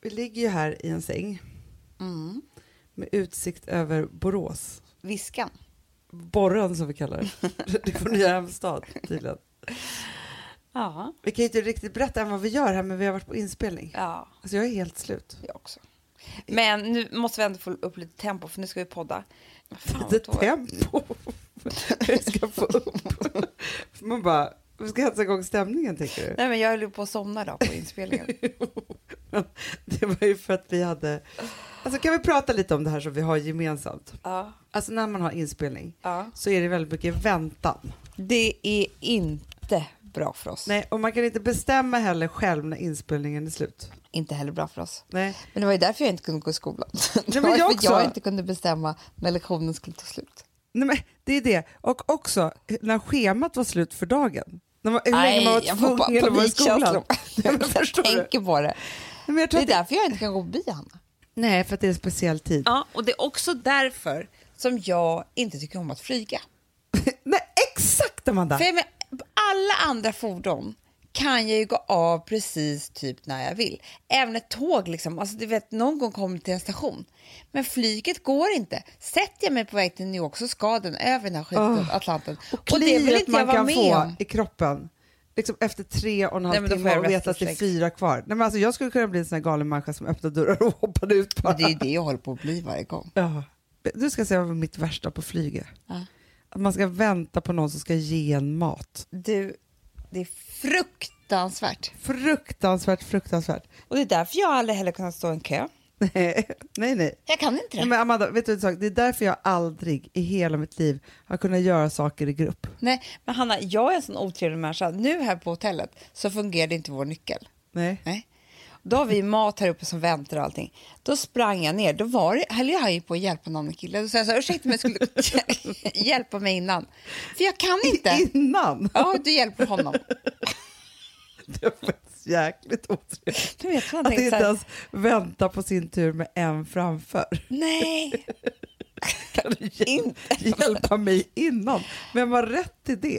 Vi ligger ju här i en säng Mm. med utsikt över Borås. Viskan. Borren som vi kallar det. Det är vår nya hemstad tydligen. Ja. Vi kan ju inte riktigt berätta än vad vi gör här men vi har varit på inspelning. Ja, Alltså jag är helt slut. jag också. Men nu måste vi ändå få upp lite tempo för nu ska vi podda. Fan, Lite tempo. Vi ska få upp. Man bara, vi ska hetsa igång stämningen tänker du? Nej men jag höll på att somna då på inspelningen. Det var ju för att vi hade... Alltså kan vi prata lite om det här som vi har gemensamt? ja. Alltså när man har inspelning ja. så är det väldigt mycket väntan. Det är inte bra för oss. Nej, och man kan inte bestämma heller själv när inspelningen är slut. Inte heller bra för oss. Nej. Men det var ju därför jag inte kunde gå i skolan. Det men jag att jag också. inte kunde bestämma när lektionen skulle ta slut. Nej, men det är det. Och också när schemat var slut för dagen. När man, hur länge man var jag tvungen att vara i skolan. Nej, Jag du? tänker på det. Men jag Det är därför jag inte kan gå bio, Hanna. Nej, för att det är en speciell tid. Ja, och det är också därför som jag inte tycker om att flyga. Nej, exakt Amanda! För menar, alla andra fordon kan jag ju gå av precis typ när jag vill. Även ett tåg, liksom. alltså, du vet, någon gång kommer till en station. Men flyget går inte. Sätter jag mig på väg till New York så ska den över den här skiten, Åh, Atlanten. Och Och det vill inte jag vara med få om. i kroppen liksom efter tre och en halv timme och veta att det är fyra kvar. Nej, men alltså, jag skulle kunna bli en sån här galen människa som öppnar dörrar och hoppar ut bara. Men det är ju det jag håller på att bli varje gång. Ja. Du ska säga vad mitt värsta på flyget. Ja. Att man ska vänta på någon som ska ge en mat. Du, det är fruktansvärt. Fruktansvärt, fruktansvärt. Och det är därför jag aldrig heller kunnat stå i en kö. Nej, nej. Jag kan inte det. Men Amanda, vet du en sak? Det är därför jag aldrig i hela mitt liv har kunnat göra saker i grupp. Nej, men Hanna, jag är en sån otrevlig människa. Nu här på hotellet så fungerade inte vår nyckel. Nej. Nej. Då har vi mat här uppe som väntar och allting. Då sprang jag ner. Då var det, höll jag på att hjälpa någon kille. Då sa jag så här, ursäkta mig, skulle hjälpa mig innan? För jag kan inte. Innan! Ja, du hjälper honom. Det var jäkligt otrevligt. Du vet, man Att inte ens vänta på sin tur med en framför. nej, Kan du hjälpa mig innan? Vem har rätt till det?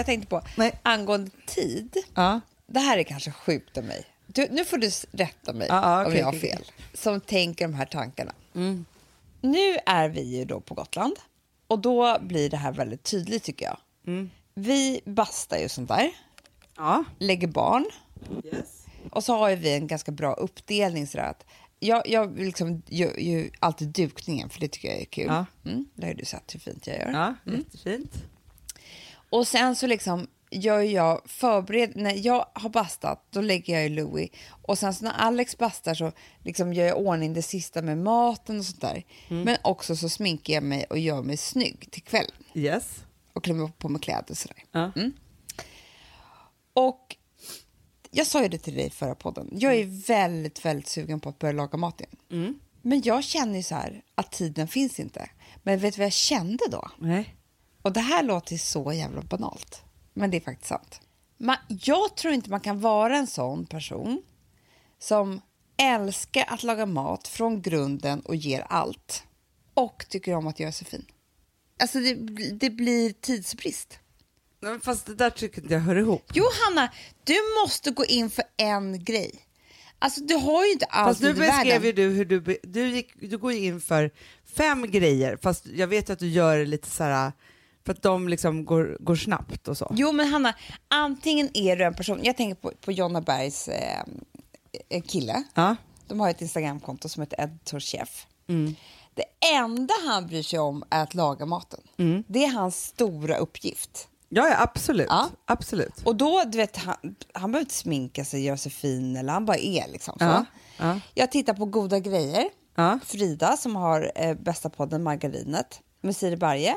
Jag tänkte på? Nej. Angående tid. Ja. Det här är kanske sjukt av mig. Du, nu får du rätta mig Ja, ja, om jag har fel. Som tänker de här tankarna. Mm. Nu är vi ju då på Gotland och då blir det här väldigt tydligt tycker jag. Mm. Vi bastar ju sånt där, Ja. lägger barn Yes. och så har ju vi en ganska bra uppdelning sådär att jag, jag liksom gör ju alltid dukningen för det tycker jag är kul. Ja. Mm, det har du sett hur fint jag gör. Ja, jättefint. Och sen så liksom gör jag förbered när jag har bastat då lägger jag i Louis och sen så när Alex bastar så liksom gör jag ordning det sista med maten och sånt där. Men också så sminkar jag mig och gör mig snygg till kvällen Yes. och klämmer på mig kläder och sådär. Ja. Och jag sa ju det till dig i förra podden. Jag är väldigt, väldigt sugen på att börja laga mat igen. Men jag känner ju så här att tiden finns inte. Men vet du vad jag kände då? Nej. Och det här låter så jävla banalt, men det är faktiskt sant. Man, jag tror inte man kan vara en sån person som älskar att laga mat från grunden och ger allt och tycker om att göra sig fin. Alltså det, det blir tidsbrist. Men Fast det där tycker inte jag hör ihop. Jo, Hanna, du måste gå in för en grej. Alltså, du har ju inte Fast allt nu i beskrev världen. ju du hur du, du, gick, du går ju in för fem grejer, fast jag vet ju att du gör det lite så här för att de liksom går, går snabbt och så. Jo, men Hanna, antingen är du en person... Jag tänker på, på Jonna Bergs eh, kille. Ja. De har ett Instagramkonto som heter Editorchef. Mm. Det enda han bryr sig om är att laga maten. Mm. Det är hans stora uppgift. Ja, ja absolut. Ja. absolut. Och då, du vet, han, han behöver inte sminka sig, göra sig fin eller han bara är liksom så. Ja, ja. Jag tittar på Goda grejer. Frida som har eh, bästa podden Margarinet med Siri Barje.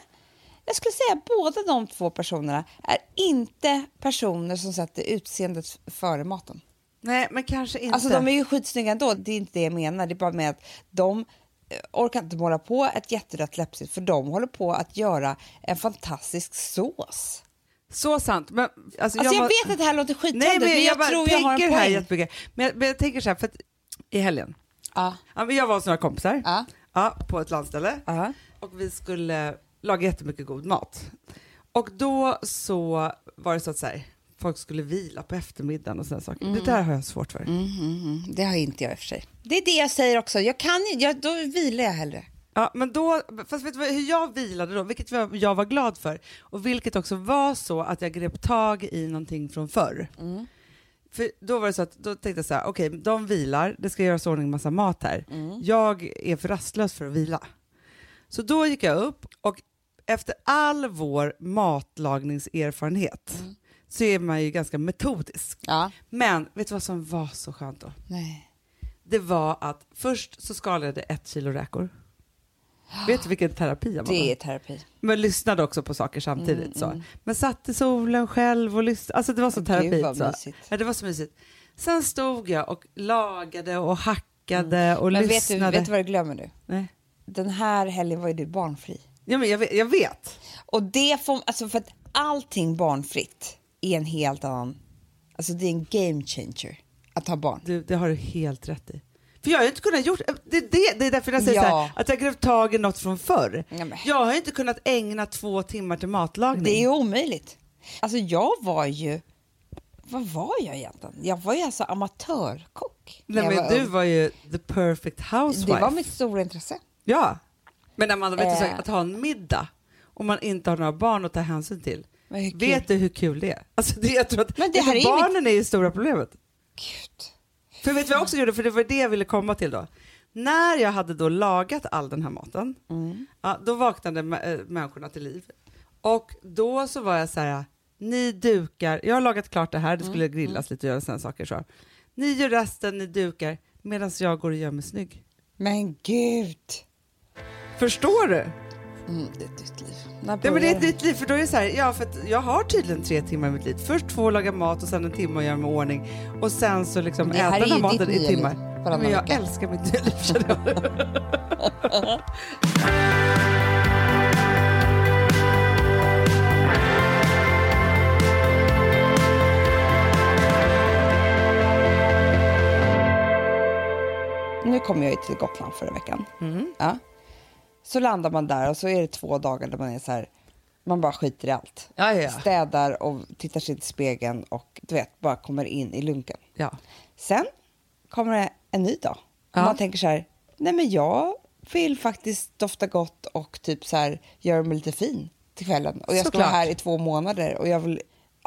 Jag skulle säga att båda de två personerna är inte personer som sätter utseendet före maten. Nej, men kanske inte. Alltså de är ju skitsnygga ändå, det är inte det jag menar. Det är bara med att de orkar inte måla på ett jätterött läppstift för de håller på att göra en fantastisk sås. Så sant. Men, alltså, Alltså jag, var- vet att det här låter skittöntigt men men jag, bara tror jag har en tänker här poäng. jättemycket. Men, jag- men jag tänker så här, för att i helgen, Ja. ja, men jag var hos några kompisar Ja. ja, på ett landställe Ja. och vi skulle laga jättemycket god mat. Och då så var det så att så här, folk skulle vila på eftermiddagen och sådana saker. Det där har jag svårt för. Mm, mm, mm. Det har inte jag i och för sig. Det är det jag säger också. Jag kan jag, då vilar jag hellre. Ja, men då, fast vet du hur jag vilade då, vilket jag, var glad för och vilket också var så att jag grep tag i någonting från förr. Mm. För då var det så att, då tänkte jag så här, okej, de vilar, det ska göras ordning massa mat här. Mm. Jag är för rastlös för att vila. Så då gick jag upp och efter all vår matlagningserfarenhet Mm. så är man ju ganska metodisk. Ja. Men vet du vad som var så skönt då? Nej. Det var att först så skalade jag ett kilo räkor. Vet du vilken terapi jag var? Det är terapi. Men lyssnade också på saker samtidigt. Mm, så. mm. Men satt i solen själv och lyssnade. Alltså det var så Åh, terapi. Så. mysigt. Ja, det var så mysigt. Sen stod jag och lagade och hackade och Mm. Men vet du, lyssnade. vet du vad du glömmer nu? Nej. Den här helgen var ju du barnfri. Ja, men jag, vet, jag vet. Och det får, alltså för att allting barnfritt är en helt annan, alltså det är en game changer att ha barn. Du, det har du helt rätt i. För jag har inte kunnat gjort, det, det, det är därför jag säger Ja. så här, att jag grep tag i något från förr. Ja, Jag har inte kunnat ägna två timmar till matlagning. Det är omöjligt. Alltså jag var ju, vad var jag egentligen? Jag var ju alltså amatörkock. Nej, men var du ung. var ju the perfect housewife. Det var mitt stora intresse. Ja. Men Amanda, vet du, Eh. att ha en middag om man inte har några barn att ta hänsyn till. Vet du hur kul det är? Alltså det, jag tror att, Men det här är barnen är ju stora problemet. Gud. För vet du vad jag också gjorde? För det var det jag ville komma till då. När jag hade då lagat all den här maten, Mm. ja, då vaknade äh, människorna till liv. Och då så var jag så här, ni dukar, jag har lagat klart det här, det skulle Mm, grillas lite och göra sådana saker. Så. Ni gör resten, ni dukar, medan jag går och gör mig snygg. Men gud. Förstår du? Mm, det är ett nytt liv. När Ja, men det är ett nytt liv, för då är det så här, ja för jag har tydligen tre timmar i mitt liv. Först två laga mat och sen en timme att göra mig ordning och sen så liksom äta den här maten i timmar. varannan Men jag älskar mitt nya liv känner jag. Nu kom jag ju till Gotland förra veckan. Mm. Ja. Så landar man där och så är det två dagar där man är så här, man bara skiter i allt. Ja, ja, ja. Städar och tittar sig i spegeln och du vet, bara kommer in i lunken. Sen kommer det en ny dag. Man tänker så här, nej men jag vill faktiskt dofta gott och typ så här göra mig lite fin till kvällen. Och jag ska vara här i två månader och jag vill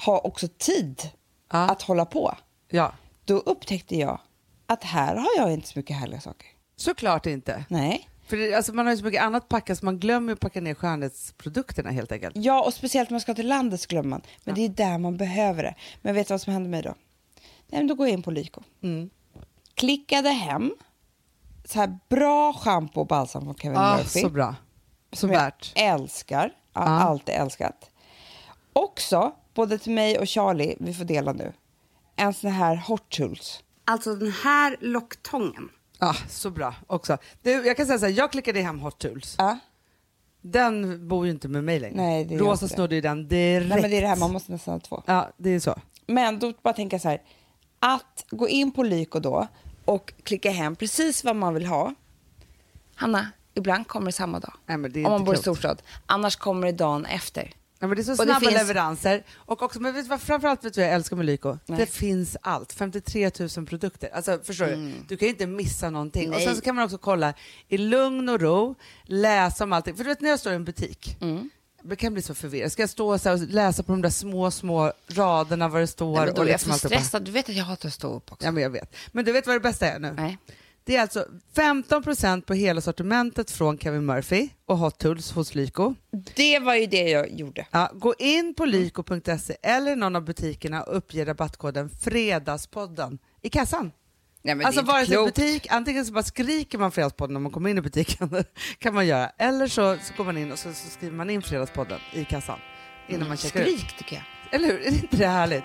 ha också tid att hålla på. ja. Då upptäckte jag att här har jag inte så mycket härliga saker. Såklart inte. Nej. För det, alltså, man har ju så mycket annat packat så man glömmer att packa ner skönhetsprodukterna helt enkelt. Ja, och speciellt när man ska till landet så glömmer man. Men det är där man behöver det. Men vet du vad som hände mig då? Nej, men då går jag in på Lyko. Mm. Klickade hem så här bra schampo och balsam från Kevin Ah, Murphy. så bra. Så som jag värt. älskar. Jag har Ja. alltid älskat. Också, både till mig och Charlie, vi får dela nu, en sån här Hot Tools. Alltså den här locktången. Ja, så bra också. Du, jag kan säga så här, jag klickade hem Hot Tools. Ja. Den bor ju inte med mig längre. Nej, det gör Rosa inte snodde ju den direkt. Nej, men det är det här, man måste nästan ha två. Ja, det är så. Men då bara tänka så här, att gå in på Lyko då och klicka hem precis vad man vill ha. Hanna, ibland kommer det samma dag. Nej, men det är om man inte bor i klokt. storstad. Annars kommer det dagen efter. Ja, men det är så det snabba finns- leveranser. Och också, men vet du vad, framförallt vet du jag älskar med Lyko? Nej. Det finns allt. 53 000 produkter. Alltså, förstår du? Du kan inte missa någonting. Och Mm. Nej. sen så kan man också kolla i lugn och ro, läsa om allting. För du vet när jag står i en butik, Mm. det kan bli så förvirrad. Ska jag stå så och läsa på de där små, små raderna vad det står? Nej, men då och är jag liksom för det bara- stressad. Du vet att jag hatar att stå upp också. Ja, men jag vet. Men du vet vad det bästa är nu? Nej. Det är alltså 15% på hela sortimentet från Kevin Murphy och Hot Tools hos Lyko. Det var ju det jag gjorde. Ja, gå in på lyko.se eller någon av butikerna och uppge rabattkoden Fredagspodden i kassan. Nej, men alltså vare sig butik, antingen så bara skriker man Fredagspodden när man kommer in i butiken, kan man göra. Eller så, så går man in och så, så skriver man in Fredagspodden i kassan innan man checkar ut. Mm, Skrik tycker jag. Eller hur? Är det inte det härligt?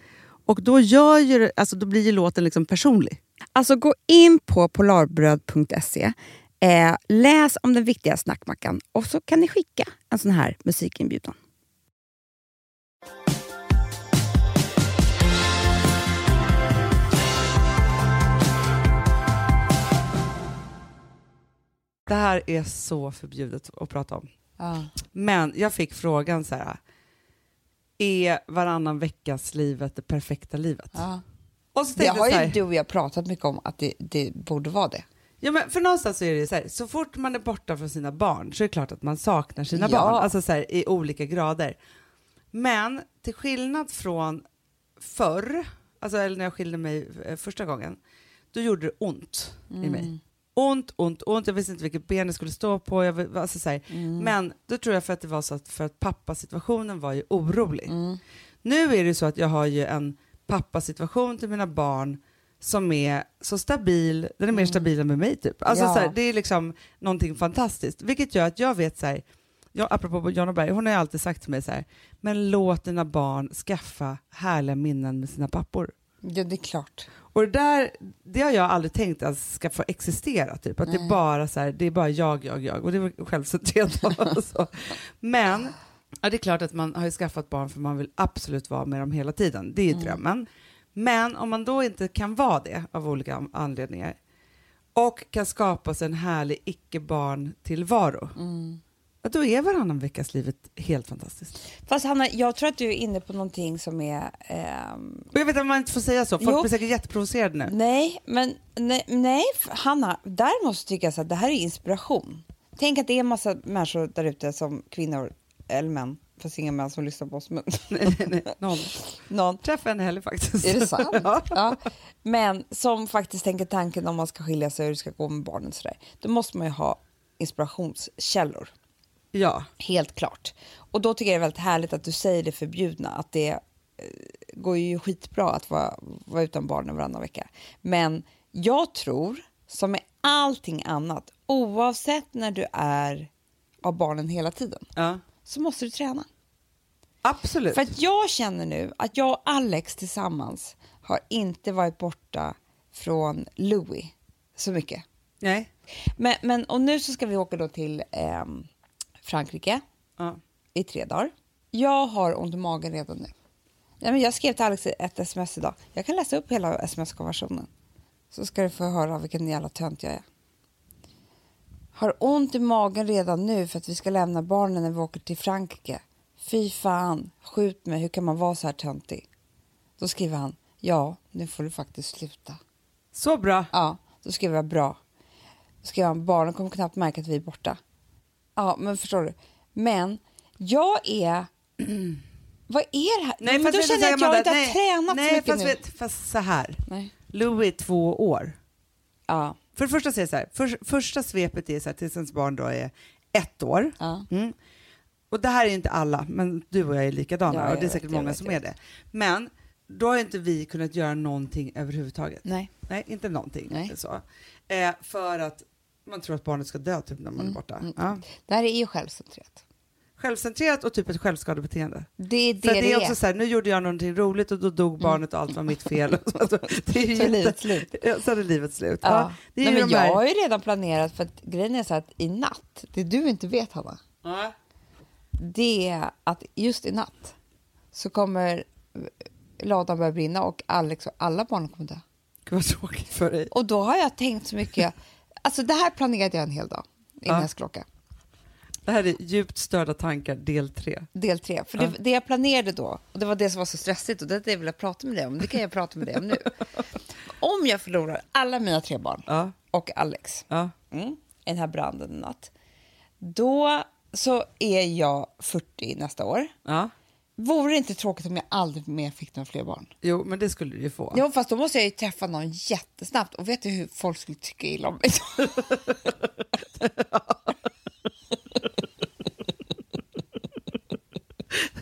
Och då, gör ju, alltså, då blir ju låten liksom personlig. Alltså gå in på polarbröd.se, eh, läs om den viktiga snackmackan och så kan ni skicka en sån här musikinbjudan. Det här är så förbjudet att prata om. Ja. Men jag fick frågan så här. Är varannan veckas livet det perfekta livet? Ja. Och så Det har ju du och jag pratat mycket om att det, det borde vara det. ja, men för någonstans så är det så här, så fort man är borta från sina barn så är det klart att man saknar sina Ja. barn, alltså så här, i olika grader. Men till skillnad från förr, alltså eller när jag skilde mig eh, första gången, då gjorde det ont i Mm. mig. Ont, ont, ont. Jag visste inte vilket ben jag skulle stå på. Jag, alltså, så. Mm. Men då tror jag för att det var så att, för att pappasituationen var ju orolig. Mm. Nu är det så att jag har ju en pappasituation till mina barn som är så stabil, den är mer stabil än med mig typ. Alltså, Mm. Ja. så det är liksom någonting fantastiskt. Vilket gör att jag vet så här, jag, apropå Jonna Berg, hon har ju alltid sagt till mig så här, men låt dina barn skaffa härliga minnen med sina pappor. Ja, det är klart. Och det där, det har jag aldrig tänkt att ska få existera, typ. att det är bara så här, det är bara jag, jag, jag. Och det var självcentrerat. och så. Men ja, det är klart att man har ju skaffat barn för man vill absolut vara med dem hela tiden. Det är ju drömmen. Men om man då inte kan vara det av olika an- anledningar och kan skapa sig en härlig icke-barn-tillvaro, då är varannan veckas livet helt fantastiskt. Fast Hanna, jag tror att du är inne på någonting som är... ehm, jag vet att man inte får säga så, folk Jo. blir säkert jätteprovocerade nu. nej, men nej, nej, Hanna, tycker jag så att det här är inspiration. Tänk att det är en massa människor där ute som kvinnor, eller män, fast inga män som lyssnar på oss, men Nej, nej, nej, någon. någon. Träffade en helg faktiskt. Är det sant? ja. ja. Men som faktiskt tänker tanken om man ska skilja sig och hur det ska gå med barnen sådär. Då måste man ju ha inspirationskällor. Ja. Helt klart. Och då tycker jag det är väldigt härligt att du säger det förbjudna, att det eh, går ju skitbra att vara, vara utan barnen varannan vecka. Men jag tror, som med allting annat, oavsett när du är av barnen hela tiden, ja. så måste du träna. Absolut. För att jag känner nu att jag och Alex tillsammans har inte varit borta från Louis så mycket. Nej. Men, men, och nu så ska vi åka då till ehm, Frankrike Ja. i tre dagar. Jag har ont i magen redan nu. Nej, men jag skrev till Alex ett sms idag. Jag kan läsa upp hela sms-konversationen. Så ska du få höra vilken jävla tönt jag är. Har ont i magen redan nu för att vi ska lämna barnen när vi åker till Frankrike. Fy fan, skjut mig, hur kan man vara så här töntig? Då skriver han, ja, nu får du faktiskt sluta. Så bra. Ja, då skrev jag bra. Då skrev han, barnen kommer knappt märka att vi är borta. Ja, men förstår du? Men jag är... Vad är det här? Nej, men då vet känner jag att jag inte har nej, tränat nej, så mycket fast, nu. Vet, fast så här. Nej. Louis är två år. Ja, För det första säger så här, för, första svepet är så här, tills ens barn då är ett år. ja. Mm. Och det här är inte alla, men du och jag är likadana Ja, och jag det är vet, säkert jag många vet, som är det. Men då har inte vi kunnat göra någonting överhuvudtaget. Nej. Nej, inte någonting. Nej. Så. Eh, för att man tror att barnet ska dö typ när man är borta. mm. Ja. Det här är ju självcentrerat. Självcentrerat och typ ett självskadebeteende. Det är det För det är också så här, nu gjorde jag någonting roligt och då dog barnet och allt var mitt fel. Alltså, det är ju Så är livet slut. Ja, så är det livet slut. Ja. Ja, det är Nej, men de här- jag har ju redan planerat, för att grejen är så att i natt, det du inte vet Hanna, Ja. det är att just i natt så kommer ladan börja brinna och Alex och alla barn kommer dö. Gud vad tråkigt för dig. Och då har jag tänkt så mycket, alltså det här planerade jag en hel dag innan Ja. jag skulle åka. Det här är djupt störda tankar del tre. Del tre. För det, det jag planerade då, och det var det som var så stressigt och det är det jag ville prata med dig om, det kan jag prata med dig om nu. Om jag förlorar alla mina tre barn Ja. och Alex Ja. mm, i den här branden i natt, då så är jag 40 nästa år. Ja. Vore det inte tråkigt om jag aldrig mer fick några fler barn? Jo, men det skulle du ju få. Jo, fast då måste jag ju träffa någon jättesnabbt. Och vet du hur folk skulle tycka illa om mig?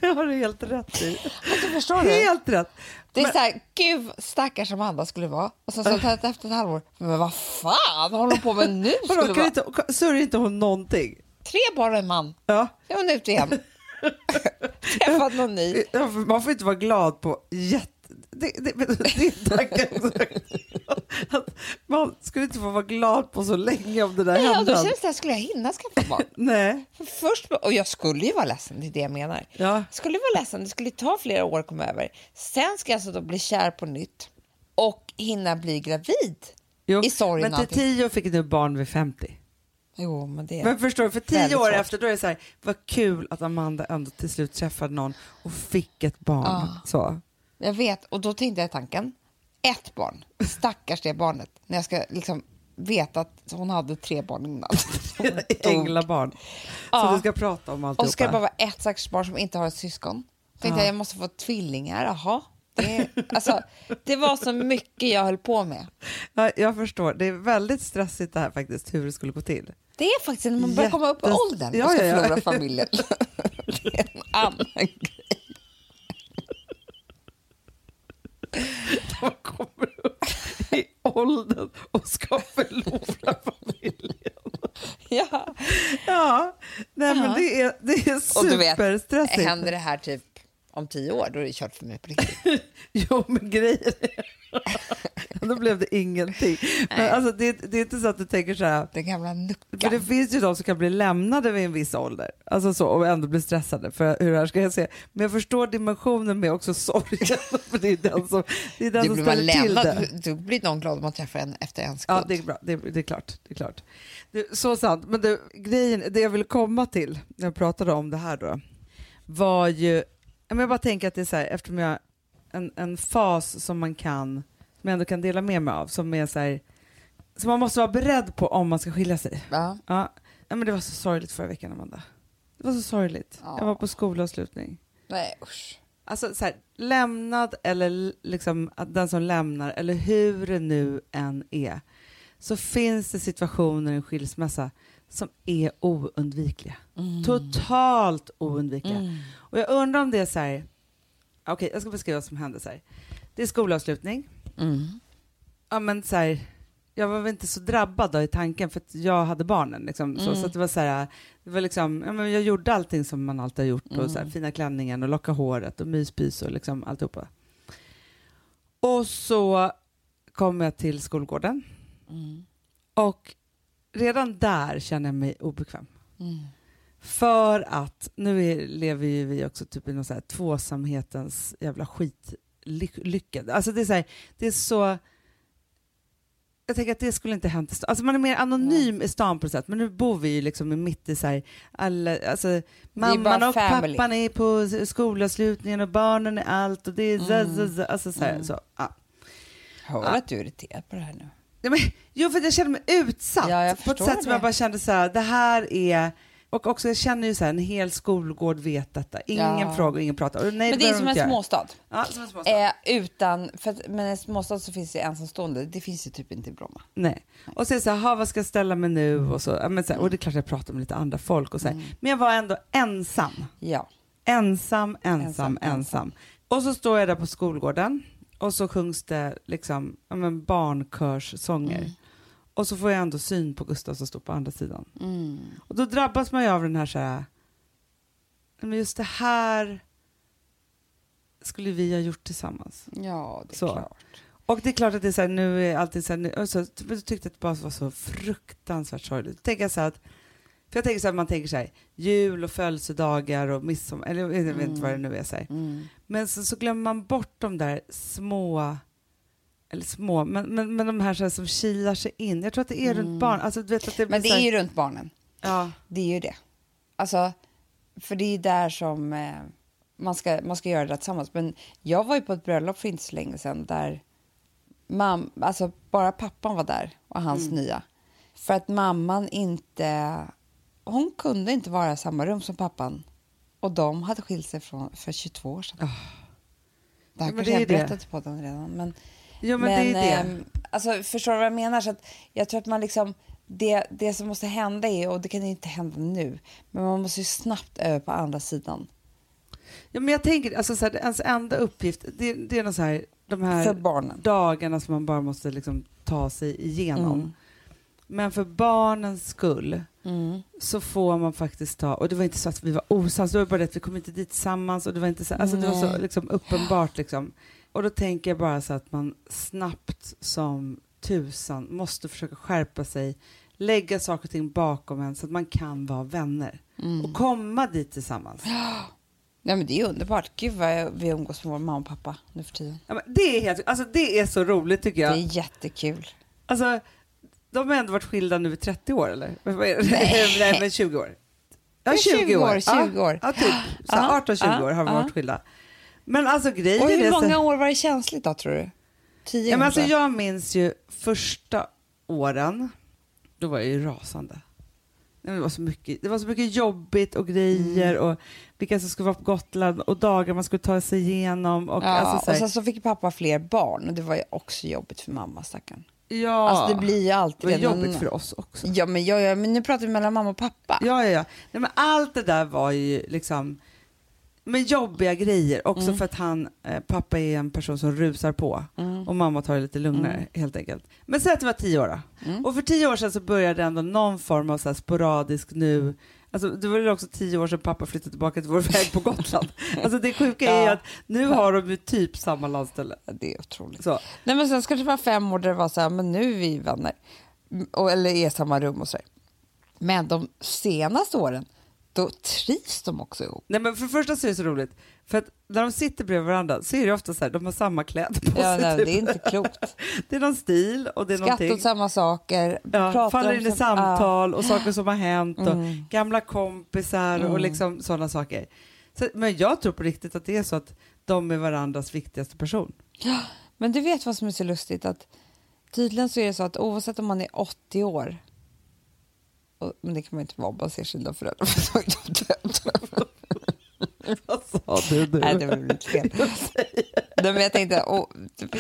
Det har du helt rätt i. Alltså, förstår du? Helt rätt. Det är Men- så här, gud stackars Amanda skulle vara. Och sen så efter ett halvår, men vad fan håller hon på med nu? Vadå, kan vara? inte, sörjer inte hon någonting? Tre barn och en man. Ja. Nu är hon ute igen. Träffat någon ny. Man får inte vara glad på jätte... Det, det, det, är tanken. Att Man skulle inte få vara glad på så länge om det där Ja, då hände. känns det här, skulle jag hinna skaffa barn? Nej. För först, och jag skulle ju vara ledsen, det är det jag menar. Ja. Jag skulle vara ledsen, det skulle ta flera år att komma över. Sen ska jag alltså då bli kär på nytt och hinna bli gravid. Jo, I sorgen men till tio fick du barn vid 50. Jo, men det... Men förstår du, för tio år svårt. efter då är det så här, vad kul att Amanda ändå till slut träffade någon och fick ett barn. Ja. Så. Jag vet, och då tänkte jag tanken, ett barn, stackars det barnet, när jag ska liksom veta att hon hade tre barn innan. Änglabarn. Så Ja. du ska prata om Och alltihopa. så ska det bara vara ett stackars barn som inte har ett syskon, Tänkte jag, jag måste få tvillingar, jaha. Det, alltså, det var så mycket jag höll på med. Ja, jag förstår. Det är väldigt stressigt det här faktiskt, hur det skulle gå till. Det är faktiskt när man börjar komma upp i åldern Ja, och ska ja, ja. förlora familjen. det är en annan grej. Man kommer upp i åldern och ska förlora familjen. Ja. Ja, nej, men det är, det är Och du vet, superstressigt. händer det här typ om tio år, då är det kört för mig på riktigt. Jo, men grejen är... Då blev det ingenting. Men alltså, det, är- det är inte så att du tänker så här... Den gamla För nuckan. det finns ju de som kan bli lämnade vid en viss ålder alltså så, och ändå bli stressade för hur det här ska jag se. Men jag förstår dimensionen med också sorgen. För det är den som, det är den Du som ställer till det. då blir någon glad om man träffar en efter en sekund. Ja, det är bra. Det är, det är klart. Det är klart. Det, så sant. Men det, grejen, det jag ville komma till när jag pratade om det här då, var ju... men Jag bara tänker att det är så här, eftersom jag... En, en fas som man kan, som jag ändå kan dela med mig av, som är så här, som man måste vara beredd på om man ska skilja sig. Ja. Ja, men det var så sorgligt förra veckan, Amanda. Det var så sorgligt. Ja. Jag var på skolavslutning. Nej, usch. Alltså så här, lämnad eller liksom den som lämnar, eller hur det nu än är, så finns det situationer i en skilsmässa som är oundvikliga. Totalt oundvikliga. Mm. Och jag undrar om det är så här, okej jag ska beskriva vad som hände så här. Det är skolavslutning, Mm. ja men så här, jag var väl inte så drabbad då i tanken för att jag hade barnen. Liksom, så, Mm. så att det var så här, det var liksom, ja, men jag gjorde allting som man alltid har gjort. Och så här, Mm. fina klänningen och locka håret och myspys och liksom alltihopa. Och så kom jag till skolgården Mm. och redan där känner jag mig obekväm. Mm. För att nu är, lever ju vi också typ i någon så här tvåsamhetens jävla skitlycka. Alltså det är så, här, det är så... Jag tänker att det skulle inte hänt i stan. Alltså man är mer anonym i stan på något sätt, men nu bor vi ju liksom i mitt i så här, alla, alltså mamman och family. pappan är på skolavslutningen och barnen är allt och det är så, Mm. så, så, alltså så, här, Mm. så ja. Hör Ja. att du är irriterad på det här nu. Ja, men, jo, för jag kände mig utsatt Ja, på ett sätt som det. jag bara kände så här, det här är... Och också jag känner ju så här, en hel skolgård vet detta. Ingen Ja. frågar, ingen pratar. Nej, Men det är som en småstad. Ja, som en småstad. Eh, utan, för att, men i en småstad så finns det ensamstående. Det finns ju typ inte i Bromma. Nej. Och sen så här, "Ha, vad ska jag ställa mig nu? Och, så, men så här, och det är klart jag pratar med lite andra folk. Och så. Mm. Men jag var ändå ensam. Ja. Ensam, Ensam, ensam. ensam. Och så står jag där på skolgården och så sjungs det liksom, ja, men barnkörssånger. Mm. Och så får jag ändå syn på Gustav som står på andra sidan. Mm. Och då drabbas man ju av den här så här, men just det här skulle vi ha gjort tillsammans. Ja, det är Så. klart. Och det är klart att det är så här, nu är allting så här, nu, och så, jag tyckte att det bara var så fruktansvärt sorgligt. Jag så här att, för jag tänker så här, man tänker så här, jul och födelsedagar och midsommar, eller jag vet inte vad det nu är så här. Mm. Men så, så glömmer man bort de där små, eller små, men, men, men de här, så här som kilar sig in. Jag tror att det är Mm. runt barn. Alltså, du vet att det Men det så är här, ju runt barnen. ja, Det är ju det. Alltså, för det är där som eh, man, ska, man ska göra det tillsammans. Men jag var ju på ett bröllop för inte så länge sedan där mam, alltså bara pappan var där och hans Mm. nya. För att mamman inte... Hon kunde inte vara i samma rum som pappan. Och de hade skilt sig från, för 22 år sedan. Det här Ja, men kanske jag det. berättat på den redan. Men, Jo, men, det är det. ehm, alltså, förstår du vad jag menar? Så att jag tror att man liksom, det, det som måste hända är, och det kan inte hända nu, men man måste ju snabbt över på andra sidan. Ja, men jag tänker, alltså, så här, ens enda uppgift, det, det är någon så här, de här dagarna som man bara måste liksom ta sig igenom. Mm. Men för barnens skull Mm. så får man faktiskt ta, och det var inte så att vi var osams, det var bara det att vi kom inte dit tillsammans och det var inte så, alltså det var så Nej. liksom uppenbart liksom. Och då tänker jag bara så att man snabbt som tusan måste försöka skärpa sig, lägga saker och ting bakom en så att man kan vara vänner Mm. och komma dit tillsammans. Nej, men det är underbart. Gud vad vi umgås med vår mamma och pappa nu för tiden. Ja, det, är helt, alltså det är så roligt tycker jag. Det är jättekul. Alltså, de har ändå varit skilda nu i 30 år eller? Nej. Nej, men 20 år. Ja, Men 20 år. 20 år. Ja, typ. Så Ja, 18-20 ja, år har ja. varit skilda. Men alltså grejen Och hur många så, år var det känsligt då, tror du? Tio ja, men alltså? Jag minns ju första åren, då var jag ju rasande. Det, var så mycket, det var så mycket jobbigt och grejer Mm. och vilka som skulle vara på Gotland och dagar man skulle ta sig igenom. Och, Ja, alltså, så och här, sen så fick pappa fler barn och det var ju också jobbigt för mamma stackarn. Ja, Alltså det blir ju det alltid var det. jobbigt Men- för oss också. Ja men, ja, ja, men nu pratar vi mellan mamma och pappa. Ja, ja, ja. Nej, men allt det där var ju liksom men jobbiga grejer också Mm. för att han, eh, pappa är en person som rusar på Mm. och mamma tar det lite lugnare helt enkelt. Men säg att det var tio år då. Mm. Och för tio år sedan så började ändå någon form av så sporadisk nu, alltså det var ju också tio år sedan pappa flyttade tillbaka till vår väg på Gotland. alltså det sjuka är ju att nu har de ju typ samma landställe. Det är otroligt. Så. Nej men sen ska det vara fem år där det var så här, men nu är vi vänner. Och, eller är samma rum och så där. Men de senaste åren, då trivs de också ihop. Nej men för det första så är det så roligt, för att när de sitter bredvid varandra så är det ofta så här, de har samma kläder på Ja, sig. nej, typ. det är inte klokt. Det är någon stil och det är Skrattar någonting. åt samma saker. Ja, faller in i sam- samtal och saker som har hänt och Mm. gamla kompisar och Mm. liksom sådana saker. Så, men jag tror på riktigt att det är så att de är varandras viktigaste person. Ja, men du vet vad som är så lustigt? Att tydligen så är det så att oavsett om man är 80 år och, men det kan man inte vara om man ser sina föräldrar för då är de döda. Vad sa du nu? Nej, det var lite fel. Nej, men jag tänkte, och,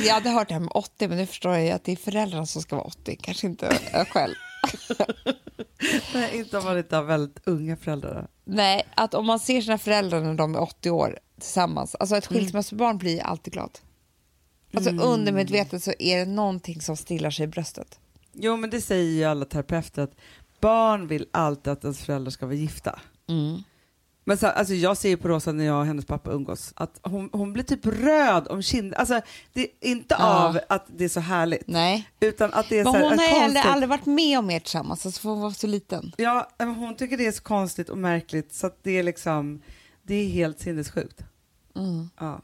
jag hade hört det här med 80 men nu förstår jag ju att det är föräldrarna som ska vara 80, kanske inte jag själv. Nej, inte om man inte har väldigt unga föräldrar. Nej, att om man ser sina föräldrar när de är 80 år tillsammans, alltså ett skilsmässobarn blir alltid glad. Alltså undermedvetet så är det någonting som stillar sig i bröstet. Jo, men det säger ju alla terapeuter att barn vill alltid att ens föräldrar ska vara gifta. Men så, alltså jag ser på Rosa när jag och hennes pappa umgås att hon, hon blir typ röd om kinden. Alltså det inte Ja. av att det är så härligt Nej. utan att det är Men så här, hon har heller aldrig varit med om er tillsammans, alltså för hon var så liten. Ja, men hon tycker det är så konstigt och märkligt så det är liksom, det är helt sinnessjukt. Mm. Ja.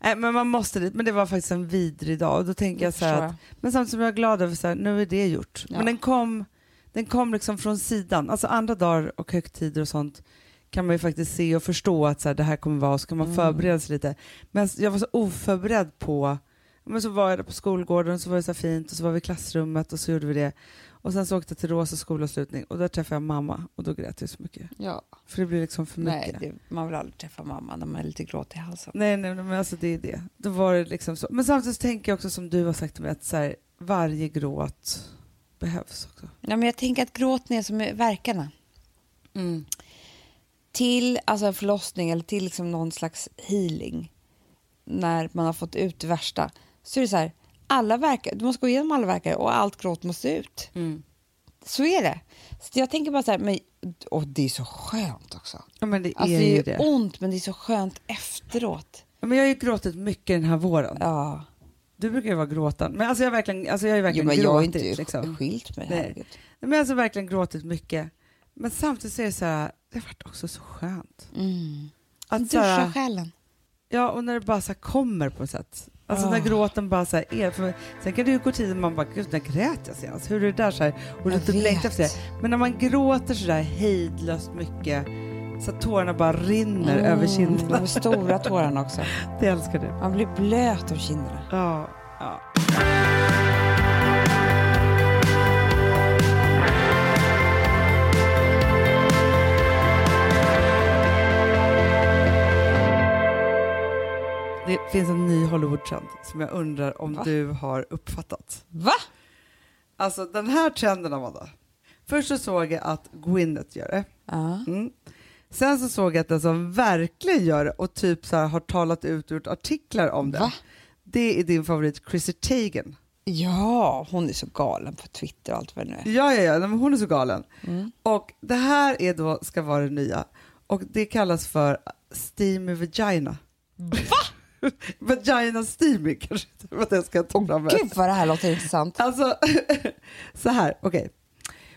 Nej, men man måste dit, men det var faktiskt en vidrig dag och då tänker jag så här att, men samtidigt som jag är glad över så här, nu är det gjort. Ja. Men den kom, den kom liksom från sidan, alltså andra dagar och högtider och sånt kan man ju faktiskt se och förstå att så här, det här kommer vara, och så kan man Mm. förbereda sig lite. Men jag var så oförberedd på, men så var jag på skolgården så var det så fint och så var vi i klassrummet och så gjorde vi det. Och sen så åkte jag till Rosa skolavslutning och där träffade jag mamma och då grät jag så mycket. Ja. För det blir liksom för mycket. Nej, det, man vill aldrig träffa mamma när man är lite gråt i halsen. Nej, nej, nej, men alltså det är det. Då var det liksom så. Men samtidigt så tänker jag också som du har sagt till mig att så här, varje gråt behövs också. Ja, men jag tänker att gråten är som verkarna. Till alltså en förlossning eller till liksom någon slags healing när man har fått ut det värsta så är det så här, alla verkar, du måste gå igenom alla verkar och allt gråt måste ut. Så är det. Så jag tänker bara så här, men, och det är så skönt också. Ja, men det är Alltså det är ju det. ont men det är så skönt efteråt. Ja, men jag har ju gråtit mycket den här våren. Ja. Du brukar ju vara gråtande. Men alltså jag verkligen, alltså jag Jo, verkligen men jag har gråtit. inte liksom. skilt mig, herregud. Men alltså verkligen gråtit mycket. Men samtidigt så är det så här, det har varit också så skönt. Mm. Att så här, Duscha själen. Ja, och när det bara så kommer på ett sätt. Alltså Ah. när gråten bara så här är. För sen kan det ju gå tid och man bara, gud när grät jag senast? Hur är det där så här? Och typ längtar efter det. Men när man gråter så där hejdlöst mycket så att tårarna bara rinner över kinderna. De stora tårarna också. Det älskar du. Man blir blöt om kinderna. Ja, ja. Det finns en ny Hollywood-trend som jag undrar om Va? du har uppfattat. Va? Alltså den här trenden Amanda. Först så såg jag att Gwyneth gör det. Ja. Mm. Sen så såg jag att den som verkligen gör det och typ så här har talat ut gjort artiklar om det. Va? Det är din favorit Chrissy Teigen. Ja, hon är så galen på Twitter och allt vad det nu är. Ja, ja, ja, men hon är så galen. Mm. Och det här är då, ska vara det nya. Och det kallas för steamy vagina. Va? vagina steamy kanske det jag ska ta fram. Gud vad det här låter intressant. Alltså, så här, okej.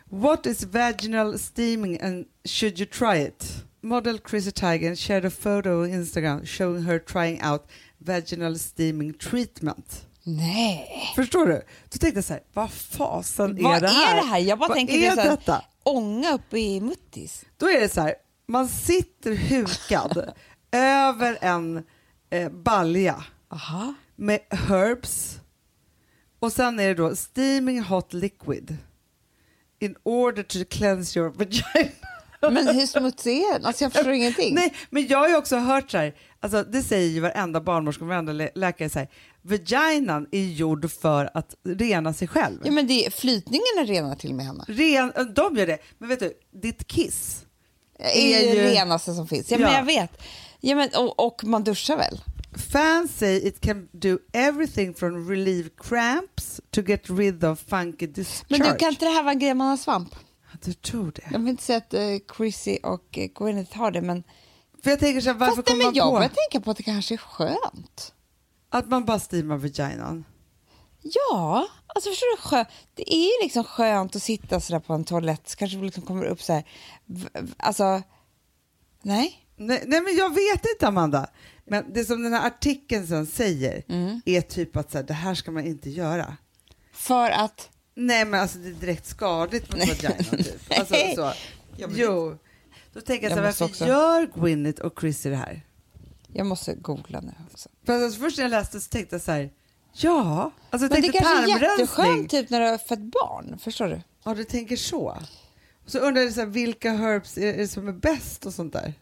What is vaginal steaming and should you try it? Model Chrissy Teigen shared a photo on Instagram showing her trying out vaginal steaming treatment. Nej. Förstår du? Då tänkte jag så här, vad fasen Vad är det här? är det här? Jag bara vad tänker är det är så här, detta? ånga uppe i muttis. Då är det så här, man sitter hukad över en eh, balja Aha. med herbs och sen är det då steaming hot liquid in order to cleanse your vagina. Men hur smutsig är den? Alltså jag förstår ingenting. Nej, men jag har ju också hört så här, alltså det säger ju varenda barnmorska och varenda lä- läkare så här, vaginan är gjord för att rena sig själv. Ja, men det, flytningen är rena till med Hanna. Ren, de gör det, men vet du, ditt kiss, Det är är det ju- renaste som finns. Ja, men Ja. jag vet. Ja, men, och, och man duschar väl? Fans say it can do everything from relieve cramps to get rid of funky discharge. Men du, kan inte det här vara en grej man har svamp? Du tror det? Jag vill inte säga att uh, Chrissy och uh, Gwyneth har det, men... För jag tänker så här, varför Fast kommer man jag på börjar tänka på att det kanske är skönt. att man bara steamar vaginan? Ja, alltså förstår du? Skö- det är ju liksom skönt att sitta sådär på en toalett, så kanske det liksom kommer upp så här... Alltså, nej. Nej, nej men jag vet inte Amanda. Men det som den här artikeln sen säger Mm. är typ att så här, det här ska man inte göra. För att... Nej men alltså det är direkt skadligt mot vaginan typ. Alltså, så. Ja, jo. Då tänker jag, så här, varför också- gör Gwyneth och Chrissy det här? Jag måste googla nu också. För alltså, först när jag läste så tänkte jag så här, ja. Alltså, Men det kanske är jätteskönt typ när du har fött barn, förstår du? Ja, du tänker så. Och så undrar jag så här, vilka herbs är det som är bäst och sånt där.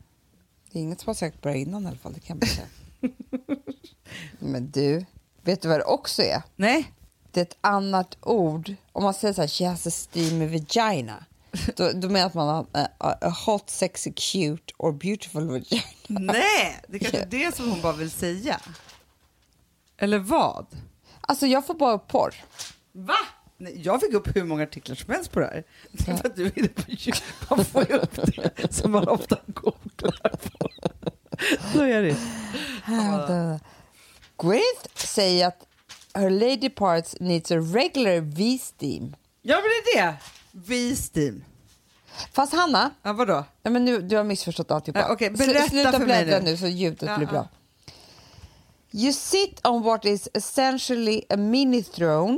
Det är inget som har sagt bara innan i alla fall, det kan man säga. Men du, vet du vad det också är? Nej. Det är ett annat ord. Om man säger så här, she has a steamy vagina. Då, då menar man att man har a, a hot, sexy, cute or beautiful vagina. Nej, det kanske är det som hon bara vill säga. Eller vad? Alltså jag får bara upp porr. Va? Jag fick upp hur många artiklar som helst på det här. Är för att du är inne på djup. Man får ju upp det som man ofta googlar på. Så är det. Uh. Gwyneth säger att her lady parts needs a regular V-steam. Ja, men det är det. V-steam. Fast Hanna, Ja, vadå? ja, men nu, du har missförstått alltihopa. Ja, Slu- berätta Sluta för mig nu. nu så ljudet Ja, blir ja. bra. You sit on what is essentially a mini throne.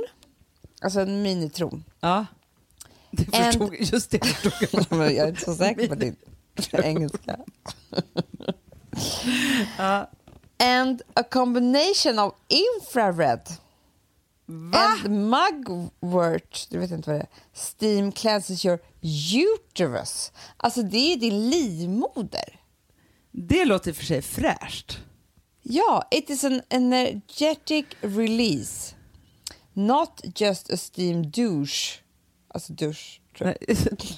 Alltså en minitron. Ja. Det And- förstod, just det förstod jag. Jag är inte så säker på din engelska. Ja. And a combination of infrared and mugwort, du vet inte vad det är, steam cleanses your uterus. Alltså det är din livmoder. Det låter för sig fräscht. Ja, it is an energetic release. Not just a steam douche. Alltså dusch.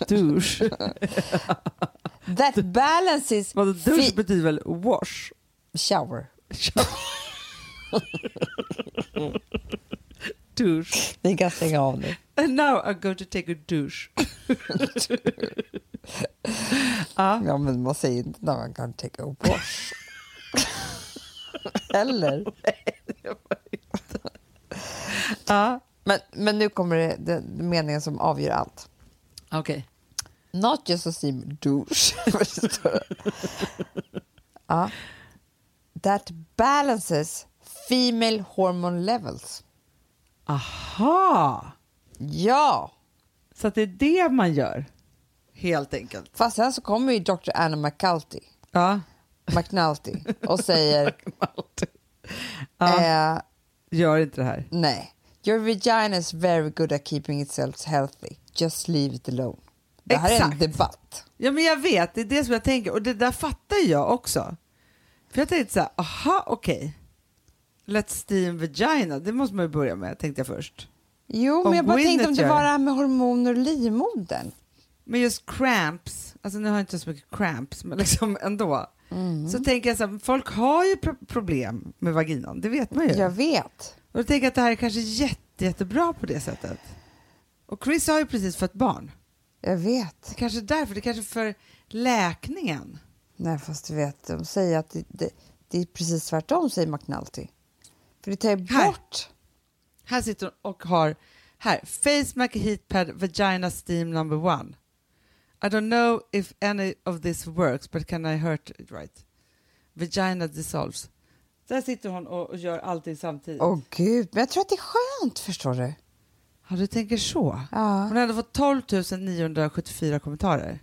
douche. That balances Vadå, douche fi- betyder väl wash? shower. douche. Ni kan stänga av nu. And now I'm going to take a douche. ja. Ja, men man säger inte när man kan take a wash. Eller? Ja. Men, men nu kommer det, det, det meningen som avgör allt. Okej. Not just a steam douche. Ja. That balances female hormone levels. Aha! Ja! Så det är det man gör, helt enkelt. Fast sen så kommer ju Dr. Anna McCulty, Ja. McNulty och säger ja. eh, Gör inte det här. nej. Your vagina is very good at keeping itself healthy. Just leave it alone. Det här är en Exakt. debatt. Ja, men jag vet, det är det som jag tänker. Och det där fattar jag också. För jag tänkte så här, aha, okej. Let's steam vagina, det måste man ju börja med, tänkte jag först. Jo, men jag bara Gwyneth tänkte om det var det. här med hormoner och livmodern. Men just cramps, alltså nu har jag inte så mycket cramps, men liksom ändå. Så tänker jag så här, folk har ju pro- problem med vaginan, det vet man ju. Jag vet. Och jag tänker att det här är kanske jätte, jättebra på det sättet. Och Chris har ju precis fått barn. Jag vet. Det kanske är därför, det kanske är för läkningen. Nej, fast du vet, de säger att det, det, det är precis tvärtom, säger McNulty. För det tar ju bort... Här sitter hon och har, här, Face Mac Heat Pad Vagina Steam number one. I don't know if any of this works, but can I hurt it right? Vagina dissolves. Där sitter hon och, och gör allting samtidigt. Åh gud, men jag tror att det är skönt, förstår du. Ja, du tänker så. Ja. Hon hade fått 12 974 kommentarer.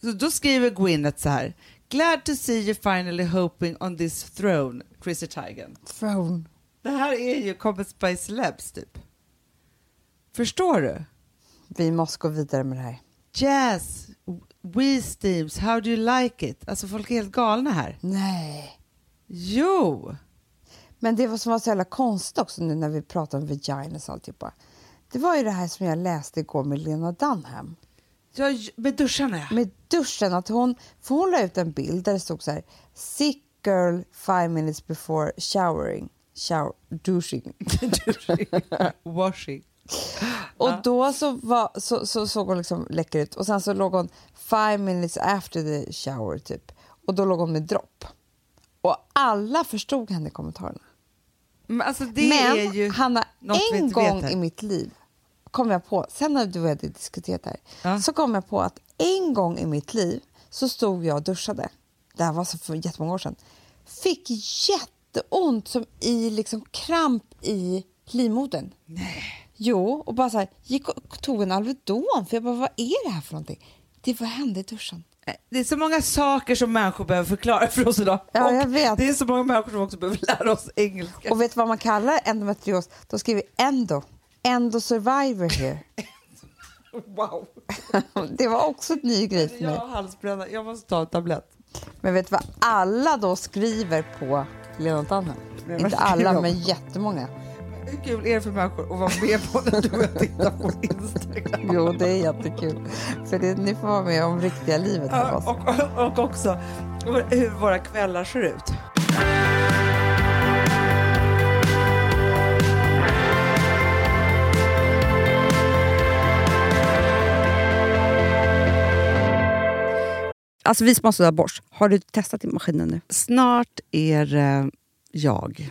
Så då skriver Gwyneth så här. Glad to see you finally hoping on this throne, Chrissy Teigen. Throne. Det här är ju Comments by Celebs typ. Förstår du? Vi måste gå vidare med det här. Jazz, We Steams, How do you like it? Alltså folk är helt galna här. Nej. Jo! Men det var som var så jävla konstigt också nu när vi pratar om vaginas och alltihopa. Det var ju det här som jag läste igår med Lena Dunham. Ja, med duscharna ja. Med duschen, att hon, för hon la ut en bild där det stod så här Sick girl five minutes before showering. Shower, douching. Washing. Och då så, var, så, så såg hon liksom läcker ut och sen så låg hon five minutes after the shower typ. Och då låg hon med dropp. Och alla förstod henne i kommentarerna. Men alltså Men Hanna, en gång i mitt liv kom jag på, sen när du och jag hade diskuterat det här, Ja. så kom jag på att en gång i mitt liv så stod jag och duschade. Det här var så för jättemånga år sedan. Fick jätteont som i liksom kramp i livmodern. Nej. Jo, och bara så här, gick och tog en Alvedon för jag bara, vad är det här för någonting? Det var hände i duschen. Det är så många saker som människor behöver förklara för oss idag. Ja, jag vet. Det är så många människor som också behöver lära oss engelska. Och vet du vad man kallar endometrios? De skriver endo. Endo survivor here. wow. Det var också en ny grej för Jag mig. har halsbränna, jag måste ta en tablett. Men vet du vad alla då skriver på Lena Dunham? Inte alla, men jättemånga. Hur kul är det för människor att vara med på när du och tittar på Instagram? Jo, det är jättekul. För det, ni får vara med om riktiga livet Ja, oss. och, och, och också hur våra kvällar ser ut. Alltså vi som har sådär borst, har du testat i maskinen nu? Snart är det jag